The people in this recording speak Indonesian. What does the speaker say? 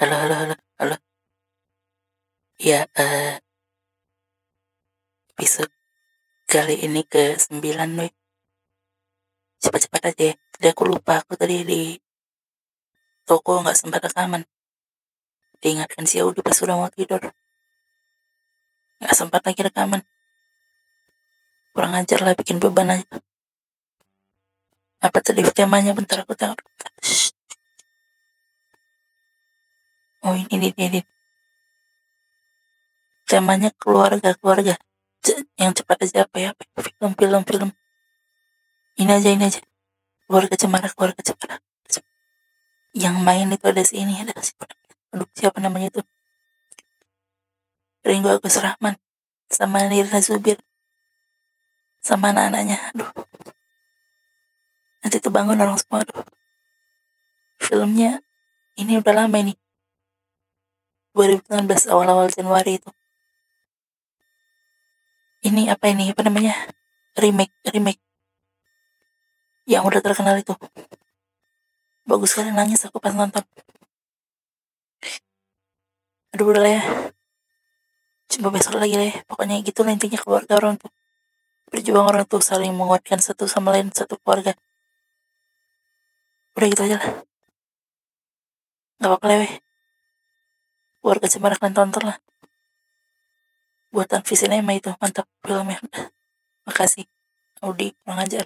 Halo, halo, halo, halo. Ya, eh, episode kali ini ke sembilan, weh. Cepat-cepat aja ya. Tadi aku lupa, aku tadi di toko nggak sempat rekaman. Diingatkan si Audi pas udah mau tidur. Nggak sempat lagi rekaman. Kurang ajar lah bikin beban aja. Apa tadi temanya bentar aku tahu. Oh ini ini ini. Temanya keluarga keluarga. Yang cepat aja apa ya? Film film film. Ini aja ini aja. Keluarga Cemara keluarga Cemara. Yang main itu ada si ini ada si Aduh siapa namanya itu? Ringo Agus Rahman sama Nirna Zubir sama anak-anaknya. Aduh. Nanti tuh bangun orang semua. Aduh. Filmnya ini udah lama ini. 2019 awal-awal Januari itu. Ini apa ini? Apa namanya? Remake, remake. Yang udah terkenal itu. Bagus sekali nangis aku pas nonton. Aduh udah lah ya. Coba besok lagi lah ya. Pokoknya gitu lah intinya keluarga orang tuh. Berjuang orang tuh saling menguatkan satu sama lain satu keluarga. Udah gitu aja lah. Gak apa-apa lah weh. Keluarga Cemara kalian tonton lah. Buatan Visinema itu mantap filmnya. Makasih. Audi, kurang ajar.